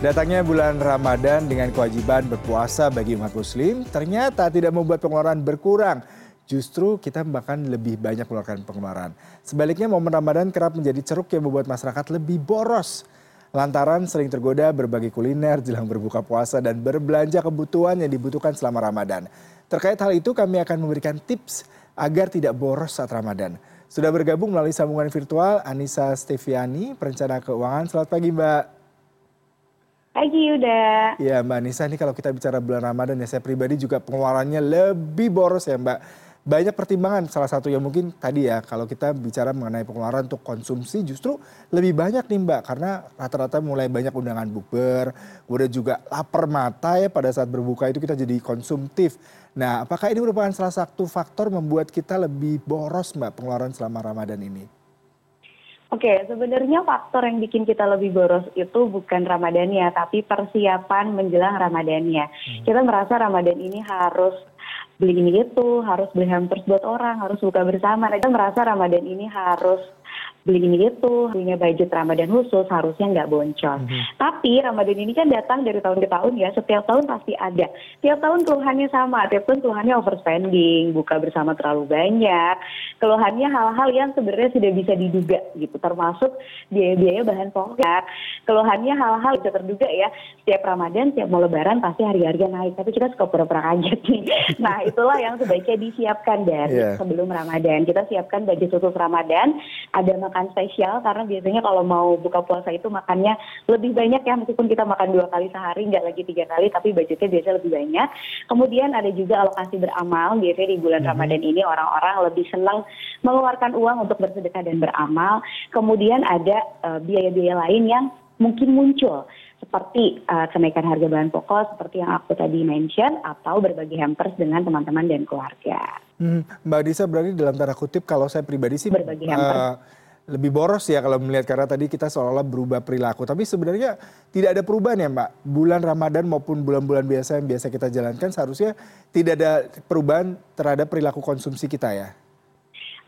Datangnya bulan Ramadan dengan kewajiban berpuasa bagi umat muslim ternyata tidak membuat pengeluaran berkurang. Justru kita bahkan lebih banyak mengeluarkan pengeluaran. Sebaliknya momen Ramadan kerap menjadi ceruk yang membuat masyarakat lebih boros. Lantaran sering tergoda berbagi kuliner jelang berbuka puasa dan berbelanja kebutuhan yang dibutuhkan selama Ramadan. Terkait hal itu kami akan memberikan tips agar tidak boros saat Ramadan. Sudah bergabung melalui sambungan virtual Anissa Steviani, perencana keuangan. Selamat pagi Mbak. Pagi Yuda. Ya Mbak Nisa, ini kalau kita bicara bulan Ramadan ya saya pribadi juga pengeluarannya lebih boros ya Mbak. Banyak pertimbangan, salah satu yang mungkin tadi ya kalau kita bicara mengenai pengeluaran untuk konsumsi justru lebih banyak nih Mbak. Karena rata-rata mulai banyak undangan bukber, udah juga lapar mata ya pada saat berbuka itu kita jadi konsumtif. Nah apakah ini merupakan salah satu faktor membuat kita lebih boros Mbak pengeluaran selama Ramadan ini? Oke, sebenarnya faktor yang bikin kita lebih boros itu bukan Ramadannya, tapi persiapan menjelang Ramadannya. Hmm. Kita merasa Ramadan ini harus beli ini itu, harus beli hampers buat orang, harus buka bersama. Kita merasa Ramadan ini harus beli ini itu, punya budget Ramadan khusus harusnya nggak boncos. Mm -hmm. Tapi Ramadan ini kan datang dari tahun ke tahun ya, setiap tahun pasti ada. Tiap tahun keluhannya sama, tiap tahun keluhannya overspending, buka bersama terlalu banyak. Keluhannya hal-hal yang sebenarnya sudah bisa diduga gitu, termasuk biaya-biaya bahan pokok. Keluhannya hal-hal bisa terduga ya, setiap Ramadan, setiap mau lebaran pasti harga-harga naik, tapi kita suka pura-pura kaget nih. Nah itulah yang sebaiknya disiapkan dari yeah. sebelum Ramadan. Kita siapkan budget khusus Ramadan, ada makan spesial karena biasanya kalau mau buka puasa itu makannya lebih banyak ya meskipun kita makan dua kali sehari nggak lagi tiga kali tapi budgetnya biasa lebih banyak kemudian ada juga alokasi beramal biasanya di bulan mm-hmm. Ramadan ini orang-orang lebih senang mengeluarkan uang untuk bersedekah dan beramal kemudian ada uh, biaya-biaya lain yang mungkin muncul seperti uh, kenaikan harga bahan pokok seperti yang aku tadi mention atau berbagi hampers dengan teman-teman dan keluarga. Hmm, Mbak Disa berarti dalam tanda kutip kalau saya pribadi sih berbagi hampers. Uh, lebih boros ya kalau melihat karena tadi kita seolah-olah berubah perilaku. Tapi sebenarnya tidak ada perubahan ya Mbak. Bulan Ramadan maupun bulan-bulan biasa yang biasa kita jalankan seharusnya tidak ada perubahan terhadap perilaku konsumsi kita ya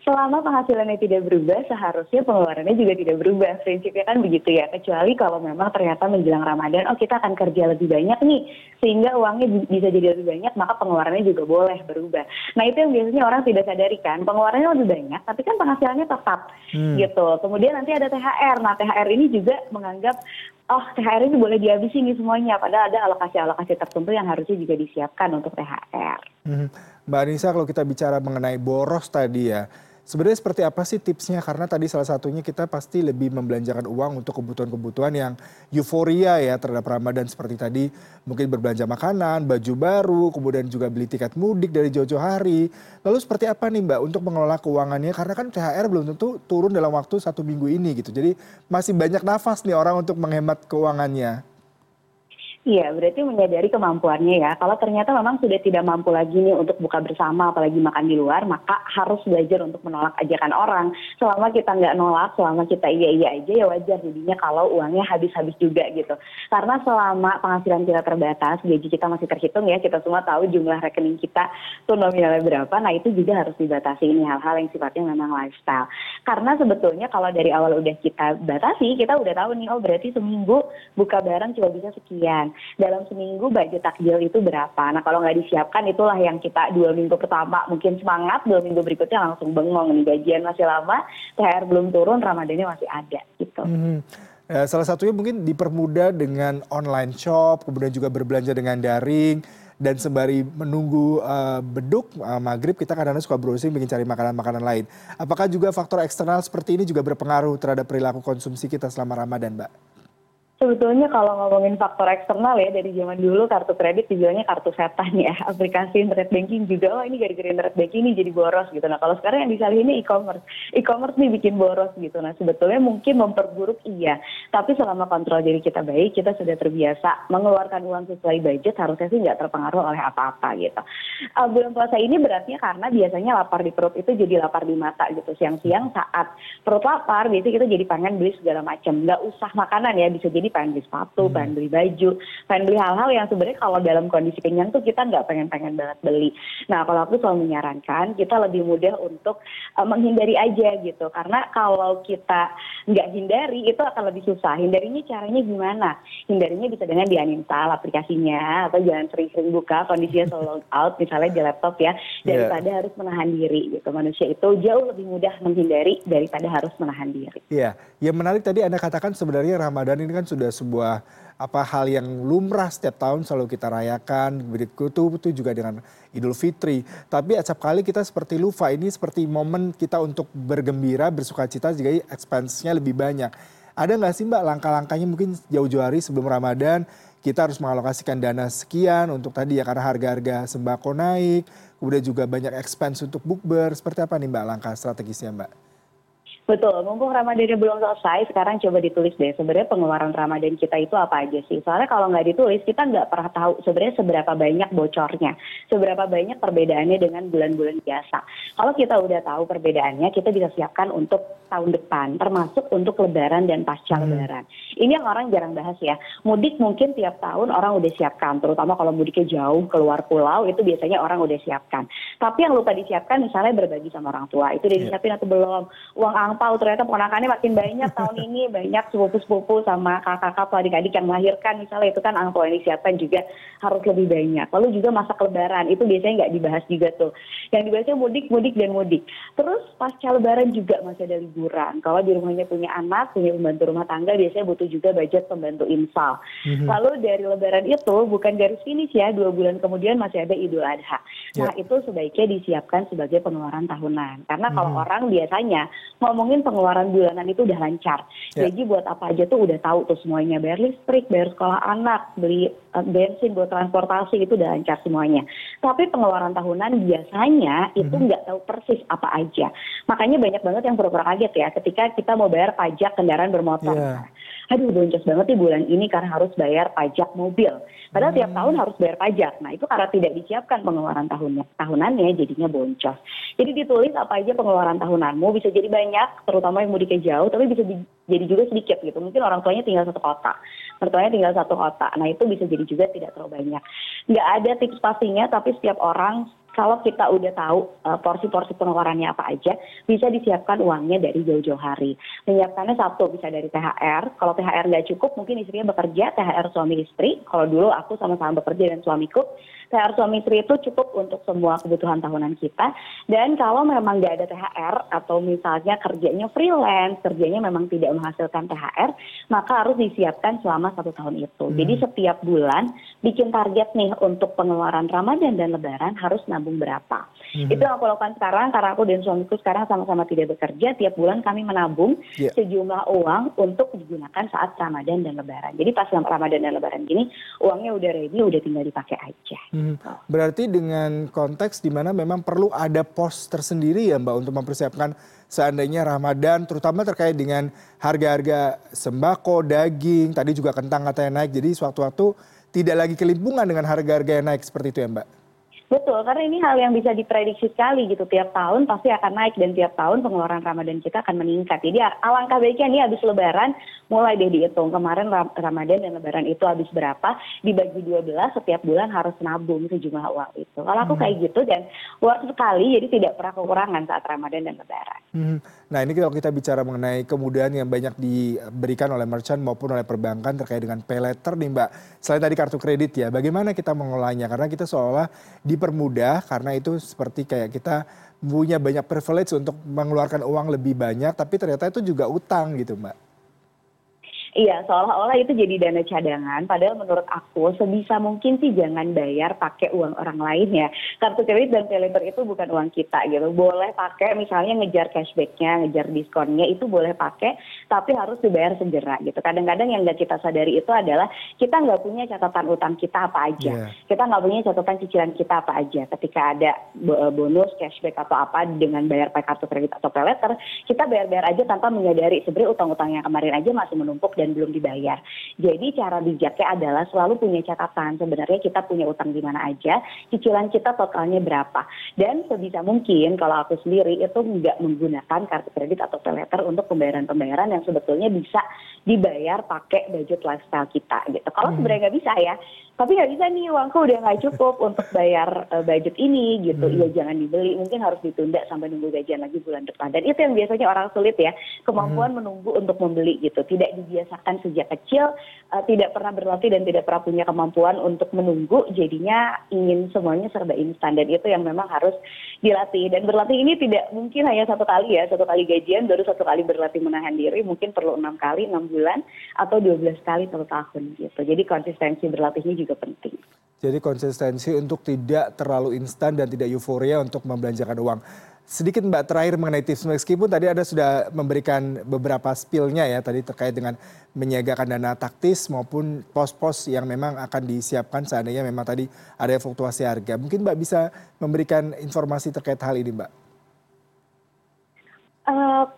selama penghasilannya tidak berubah seharusnya pengeluarannya juga tidak berubah prinsipnya kan begitu ya kecuali kalau memang ternyata menjelang Ramadan oh kita akan kerja lebih banyak nih sehingga uangnya bisa jadi lebih banyak maka pengeluarannya juga boleh berubah nah itu yang biasanya orang tidak sadari kan pengeluarannya lebih banyak tapi kan penghasilannya tetap hmm. gitu kemudian nanti ada THR nah THR ini juga menganggap oh THR ini boleh dihabisi nih semuanya padahal ada alokasi-alokasi tertentu yang harusnya juga disiapkan untuk THR. Hmm. Mbak Anissa kalau kita bicara mengenai boros tadi ya sebenarnya seperti apa sih tipsnya karena tadi salah satunya kita pasti lebih membelanjakan uang untuk kebutuhan-kebutuhan yang euforia ya terhadap Ramadan seperti tadi mungkin berbelanja makanan, baju baru, kemudian juga beli tiket mudik dari jauh-jauh hari. Lalu seperti apa nih Mbak untuk mengelola keuangannya karena kan THR belum tentu turun dalam waktu satu minggu ini gitu. Jadi masih banyak nafas nih orang untuk menghemat keuangannya. Iya, berarti menyadari kemampuannya ya. Kalau ternyata memang sudah tidak mampu lagi nih untuk buka bersama, apalagi makan di luar, maka harus belajar untuk menolak ajakan orang. Selama kita nggak nolak, selama kita iya-iya aja ya wajar jadinya kalau uangnya habis-habis juga gitu. Karena selama penghasilan kita terbatas, gaji kita masih terhitung ya, kita semua tahu jumlah rekening kita tuh nominalnya berapa, nah itu juga harus dibatasi ini hal-hal yang sifatnya memang lifestyle. Karena sebetulnya kalau dari awal udah kita batasi, kita udah tahu nih, oh berarti seminggu buka barang cuma bisa sekian dalam seminggu budget takjil itu berapa. Nah kalau nggak disiapkan itulah yang kita dua minggu pertama mungkin semangat, dua minggu berikutnya langsung bengong nih gajian masih lama, THR belum turun, Ramadannya masih ada gitu. Hmm. Ya, salah satunya mungkin dipermudah dengan online shop, kemudian juga berbelanja dengan daring, dan sembari menunggu uh, beduk uh, maghrib kita kadang-kadang suka browsing ingin cari makanan-makanan lain. Apakah juga faktor eksternal seperti ini juga berpengaruh terhadap perilaku konsumsi kita selama Ramadan, Mbak? Sebetulnya kalau ngomongin faktor eksternal ya dari zaman dulu kartu kredit dibilangnya kartu setan ya. Aplikasi internet banking juga oh ini gara-gara internet banking ini jadi boros gitu. Nah kalau sekarang yang disalahin ini e-commerce. E-commerce nih bikin boros gitu. Nah sebetulnya mungkin memperburuk iya. Tapi selama kontrol diri kita baik kita sudah terbiasa mengeluarkan uang sesuai budget harusnya sih nggak terpengaruh oleh apa-apa gitu. Uh, bulan puasa ini beratnya karena biasanya lapar di perut itu jadi lapar di mata gitu. Siang-siang saat perut lapar biasanya kita jadi pengen beli segala macam. Nggak usah makanan ya bisa jadi pengen beli sepatu, hmm. pengen beli baju, pengen beli hal-hal yang sebenarnya kalau dalam kondisi kenyang tuh kita nggak pengen-pengen banget beli. Nah kalau aku selalu menyarankan kita lebih mudah untuk uh, menghindari aja gitu, karena kalau kita nggak hindari itu akan lebih susah. Hindarinya caranya gimana? hindarinya bisa dengan di-uninstall aplikasinya atau jangan sering-sering buka kondisinya solo out misalnya di laptop ya daripada yeah. harus menahan diri gitu manusia itu jauh lebih mudah menghindari daripada harus menahan diri. Iya, yang menarik tadi anda katakan sebenarnya Ramadan ini kan sudah sebuah apa hal yang lumrah setiap tahun selalu kita rayakan. Berikut itu juga dengan Idul Fitri. Tapi acap kali kita seperti lupa ini seperti momen kita untuk bergembira bersuka cita jika expense-nya lebih banyak. Ada nggak sih mbak langkah-langkahnya? Mungkin jauh-jauh hari sebelum Ramadan kita harus mengalokasikan dana sekian untuk tadi ya karena harga-harga sembako naik kemudian juga banyak expense untuk bukber. Seperti apa nih mbak langkah strategisnya mbak Betul, mumpung Ramadannya belum selesai, sekarang coba ditulis deh sebenarnya pengeluaran Ramadan kita itu apa aja sih. Soalnya kalau nggak ditulis, kita nggak pernah tahu sebenarnya seberapa banyak bocornya, seberapa banyak perbedaannya dengan bulan-bulan biasa. Kalau kita udah tahu perbedaannya, kita bisa siapkan untuk tahun depan, termasuk untuk lebaran dan pasca hmm. lebaran. Ini yang orang jarang bahas ya. Mudik mungkin tiap tahun orang udah siapkan, terutama kalau mudiknya jauh keluar pulau, itu biasanya orang udah siapkan. Tapi yang lupa disiapkan misalnya berbagi sama orang tua, itu udah iya. disiapin atau belum? Uang angpau ternyata ponakannya makin banyak tahun ini banyak sepupu-sepupu sama kakak-kakak adik-adik yang melahirkan. Misalnya itu kan angpau yang disiapkan juga harus lebih banyak. Lalu juga masa lebaran itu biasanya nggak dibahas juga tuh. Yang dibahasnya mudik mudik dan mudik. Terus pasca lebaran juga masih ada liburan. Kalau di rumahnya punya anak punya pembantu rumah tangga biasanya butuh juga budget pembantu infal mm-hmm. lalu dari lebaran itu bukan garis finish ya dua bulan kemudian masih ada idul adha. Nah yeah. itu sebaiknya disiapkan sebagai pengeluaran tahunan. Karena kalau mm-hmm. orang biasanya ngomongin pengeluaran bulanan itu udah lancar. Yeah. Jadi buat apa aja tuh udah tahu tuh semuanya bayar listrik, bayar sekolah anak, beli uh, bensin buat transportasi itu udah lancar semuanya. Tapi pengeluaran tahunan biasanya itu mhm. nggak mm -hmm. tahu persis apa aja. Makanya banyak banget yang pura-pura kaget ya ketika kita mau bayar pajak kendaraan bermotor. Yeah aduh boncos banget nih bulan ini karena harus bayar pajak mobil. Padahal hmm. tiap tahun harus bayar pajak. Nah itu karena tidak disiapkan pengeluaran tahunnya, tahunannya jadinya boncos. Jadi ditulis apa aja pengeluaran tahunanmu bisa jadi banyak, terutama yang mudiknya jauh, tapi bisa di, jadi juga sedikit gitu. Mungkin orang tuanya tinggal satu kota, mertuanya tinggal satu kota. Nah itu bisa jadi juga tidak terlalu banyak. Nggak ada tips pastinya, tapi setiap orang kalau kita udah tahu uh, porsi-porsi pengeluarannya apa aja, bisa disiapkan uangnya dari jauh-jauh hari. Menyiapkannya satu bisa dari THR. Kalau THR nggak cukup, mungkin istrinya bekerja, THR suami istri. Kalau dulu aku sama-sama bekerja dan suamiku, THR suami istri itu cukup untuk semua kebutuhan tahunan kita. Dan kalau memang nggak ada THR atau misalnya kerjanya freelance, kerjanya memang tidak menghasilkan THR, maka harus disiapkan selama satu tahun itu. Hmm. Jadi setiap bulan bikin target nih untuk pengeluaran Ramadan dan Lebaran harus nabung berapa. Hmm. Itu yang aku lakukan sekarang karena aku dan suamiku sekarang sama-sama tidak bekerja. Tiap bulan kami menabung yeah. sejumlah uang untuk digunakan saat Ramadan dan Lebaran. Jadi pas Ramadan dan Lebaran gini uangnya udah ready, udah tinggal dipakai aja. Hmm. Hmm. Berarti dengan konteks di mana memang perlu ada pos tersendiri ya Mbak untuk mempersiapkan seandainya Ramadan terutama terkait dengan harga-harga sembako, daging, tadi juga kentang katanya naik. Jadi sewaktu-waktu tidak lagi kelimpungan dengan harga-harga yang naik seperti itu ya Mbak? Betul, karena ini hal yang bisa diprediksi sekali gitu. Tiap tahun pasti akan naik dan tiap tahun pengeluaran Ramadan kita akan meningkat. Jadi alangkah baiknya nih habis lebaran mulai deh dihitung. Kemarin Ramadan dan lebaran itu habis berapa, dibagi 12 setiap bulan harus nabung sejumlah uang itu. Kalau aku hmm. kayak gitu dan worth sekali jadi tidak pernah kekurangan saat Ramadan dan lebaran. Hmm. Nah ini kalau kita bicara mengenai kemudahan yang banyak diberikan oleh merchant maupun oleh perbankan terkait dengan pay letter nih Mbak. Selain tadi kartu kredit ya, bagaimana kita mengolahnya? Karena kita seolah di dipermudah karena itu seperti kayak kita punya banyak privilege untuk mengeluarkan uang lebih banyak tapi ternyata itu juga utang gitu mbak iya seolah olah itu jadi dana cadangan. Padahal menurut aku sebisa mungkin sih jangan bayar pakai uang orang lain ya. Kartu kredit dan pay itu bukan uang kita gitu. Boleh pakai misalnya ngejar cashbacknya ngejar diskonnya itu boleh pakai tapi harus dibayar segera gitu. Kadang-kadang yang nggak kita sadari itu adalah kita nggak punya catatan utang kita apa aja. Yeah. kita nggak punya catatan cicilan kita apa aja. Ketika ada bonus cashback atau apa dengan bayar pakai kartu kredit atau pay kita bayar-bayar aja tanpa menyadari sebenarnya utang-utang yang kemarin aja masih menumpuk dan belum dibayar. Jadi cara bijaknya adalah selalu punya catatan sebenarnya kita punya utang di mana aja, cicilan kita totalnya berapa. Dan sebisa mungkin kalau aku sendiri itu nggak menggunakan kartu kredit atau pay untuk pembayaran-pembayaran yang sebetulnya bisa dibayar pakai budget lifestyle kita gitu. Kalau hmm. sebenarnya nggak bisa ya, tapi nggak bisa nih uangku udah nggak cukup untuk bayar uh, budget ini gitu hmm. ya jangan dibeli mungkin harus ditunda sampai nunggu gajian lagi bulan depan dan itu yang biasanya orang sulit ya kemampuan hmm. menunggu untuk membeli gitu tidak dibiasakan dibiasakan sejak kecil uh, tidak pernah berlatih dan tidak pernah punya kemampuan untuk menunggu jadinya ingin semuanya serba instan. Dan itu yang memang harus dilatih. Dan berlatih ini tidak mungkin hanya satu kali ya satu kali gajian baru satu kali berlatih menahan diri mungkin perlu enam kali enam bulan atau dua belas kali satu tahun gitu. Jadi konsistensi berlatihnya juga penting. Jadi konsistensi untuk tidak terlalu instan dan tidak euforia untuk membelanjakan uang sedikit mbak terakhir mengenai tips. Meskipun tadi anda sudah memberikan beberapa spillnya ya tadi terkait dengan menyiagakan dana taktis maupun pos-pos yang memang akan disiapkan seandainya memang tadi ada fluktuasi harga. Mungkin mbak bisa memberikan informasi terkait hal ini mbak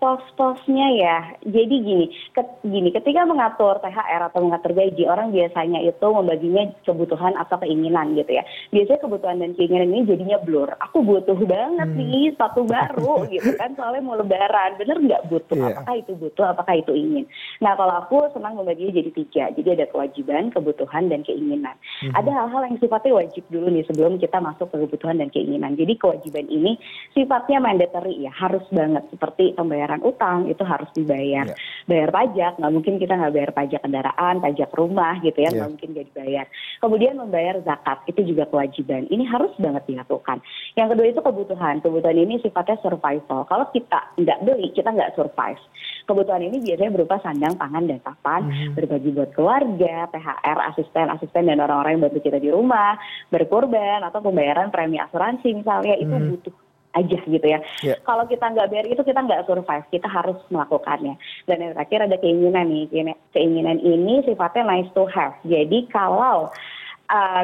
pos-posnya ya, jadi gini, ke, gini, ketika mengatur THR atau mengatur gaji, orang biasanya itu membaginya kebutuhan atau keinginan gitu ya. Biasanya kebutuhan dan keinginan ini jadinya blur. Aku butuh banget hmm. nih sepatu baru gitu kan, soalnya mau lebaran. Bener nggak butuh? Yeah. Apakah itu butuh? Apakah itu ingin? Nah kalau aku senang membaginya jadi tiga. Jadi ada kewajiban, kebutuhan, dan keinginan. Hmm. Ada hal-hal yang sifatnya wajib dulu nih sebelum kita masuk ke kebutuhan dan keinginan. Jadi kewajiban ini sifatnya mandatory ya, harus banget seperti seperti pembayaran utang itu harus dibayar. Yeah. Bayar pajak, nggak mungkin kita nggak bayar pajak kendaraan, pajak rumah gitu ya, nggak yeah. mungkin nggak dibayar. Kemudian membayar zakat itu juga kewajiban. Ini harus banget dilakukan. Yang kedua itu kebutuhan. Kebutuhan ini sifatnya survival. Kalau kita nggak beli, kita nggak survive. Kebutuhan ini biasanya berupa sandang, pangan, dan papan, hmm. berbagi buat keluarga, THR, asisten, asisten, dan orang-orang yang bantu kita di rumah, berkorban, atau pembayaran premi asuransi misalnya, itu hmm. butuh aja gitu ya. Yeah. Kalau kita nggak bayar itu kita nggak survive, kita harus melakukannya. Dan yang terakhir ada keinginan nih, keinginan ini sifatnya nice to have. Jadi kalau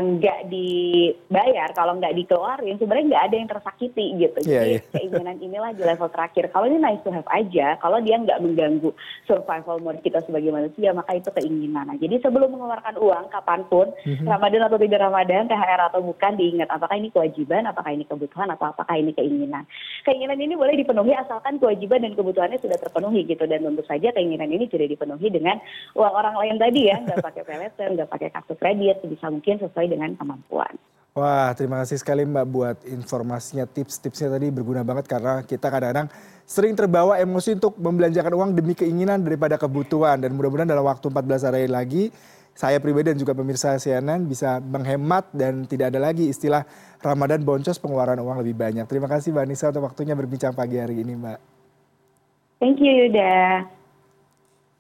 nggak uh, dibayar, kalau nggak dikeluarin, sebenarnya nggak ada yang tersakiti gitu. Yeah, Jadi yeah. keinginan inilah di level terakhir. Kalau ini nice to have aja, kalau dia nggak mengganggu survival mode kita sebagai manusia, maka itu keinginan. Nah, jadi sebelum mengeluarkan uang, kapan pun, mm-hmm. Ramadan atau tidak Ramadan, THR atau bukan, diingat apakah ini kewajiban, apakah ini kebutuhan, atau apakah ini keinginan. Keinginan ini boleh dipenuhi asalkan kewajiban dan kebutuhannya sudah terpenuhi gitu. Dan tentu saja keinginan ini tidak dipenuhi dengan uang orang lain tadi ya, nggak pakai peleter, nggak pakai kartu kredit, bisa mungkin sesuai dengan kemampuan. Wah, terima kasih sekali Mbak buat informasinya, tips-tipsnya tadi berguna banget karena kita kadang-kadang sering terbawa emosi untuk membelanjakan uang demi keinginan daripada kebutuhan dan mudah-mudahan dalam waktu 14 hari lagi saya pribadi dan juga pemirsa CNN bisa menghemat dan tidak ada lagi istilah Ramadan boncos pengeluaran uang lebih banyak. Terima kasih Mbak Nisa untuk waktunya berbincang pagi hari ini Mbak. Thank you Yuda.